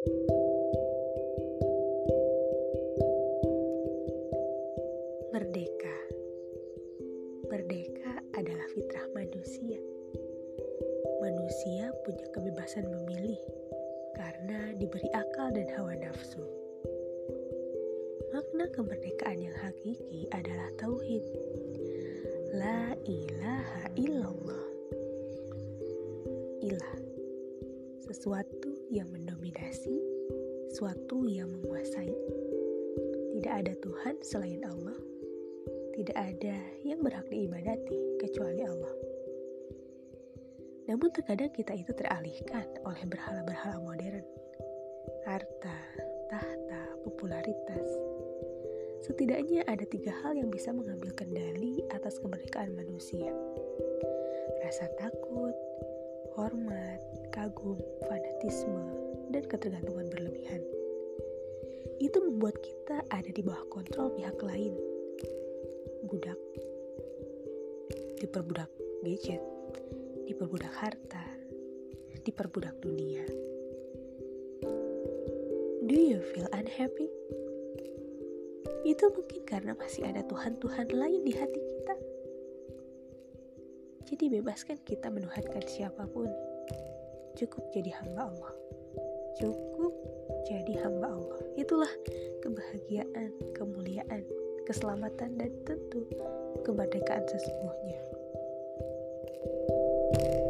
Merdeka Merdeka adalah fitrah manusia. Manusia punya kebebasan memilih karena diberi akal dan hawa nafsu. Makna kemerdekaan yang hakiki adalah tauhid. La ilaha illallah. Ilah. Sesuatu yang mendominasi, sesuatu yang menguasai. Tidak ada Tuhan selain Allah tidak ada yang berhak diibadati kecuali Allah. Namun terkadang kita itu teralihkan oleh berhala-berhala modern. Harta, tahta, popularitas. Setidaknya ada tiga hal yang bisa mengambil kendali atas kemerdekaan manusia. Rasa takut, hormat, kagum, fanatisme, dan ketergantungan berlebihan. Itu membuat kita ada di bawah kontrol pihak lain. Budak. Diperbudak gadget. Diperbudak harta. Diperbudak dunia. Do you feel unhappy? Itu mungkin karena masih ada Tuhan-Tuhan lain di hati kita jadi bebaskan kita menuhankan siapa pun. Cukup jadi hamba Allah. Cukup jadi hamba Allah. Itulah kebahagiaan kemuliaan keselamatan, dan tentu kemerdekaan sesungguhnya. thank you